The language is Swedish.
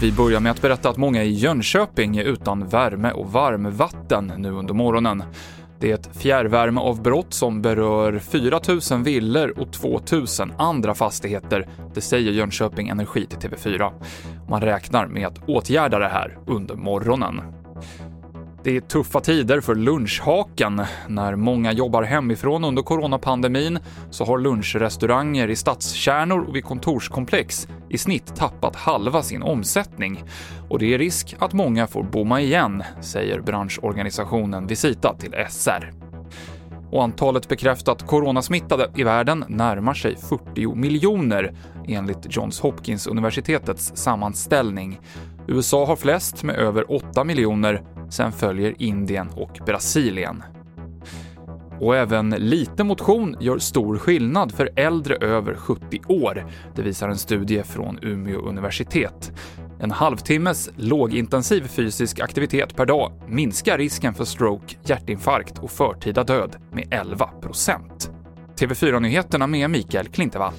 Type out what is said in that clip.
Vi börjar med att berätta att många i Jönköping är utan värme och varmvatten nu under morgonen. Det är ett fjärrvärmeavbrott som berör 4 000 villor och 2 000 andra fastigheter, det säger Jönköping Energi till TV4. Man räknar med att åtgärda det här under morgonen. Det är tuffa tider för lunchhaken. När många jobbar hemifrån under coronapandemin så har lunchrestauranger i stadskärnor och vid kontorskomplex i snitt tappat halva sin omsättning. Och det är risk att många får bomma igen, säger branschorganisationen Visita till SR. Och antalet bekräftat coronasmittade i världen närmar sig 40 miljoner enligt Johns Hopkins-universitetets sammanställning. USA har flest med över 8 miljoner, sen följer Indien och Brasilien. Och även lite motion gör stor skillnad för äldre över 70 år. Det visar en studie från Umeå universitet. En halvtimmes lågintensiv fysisk aktivitet per dag minskar risken för stroke, hjärtinfarkt och förtida död med 11% TV4-nyheterna med Mikael Klintevall.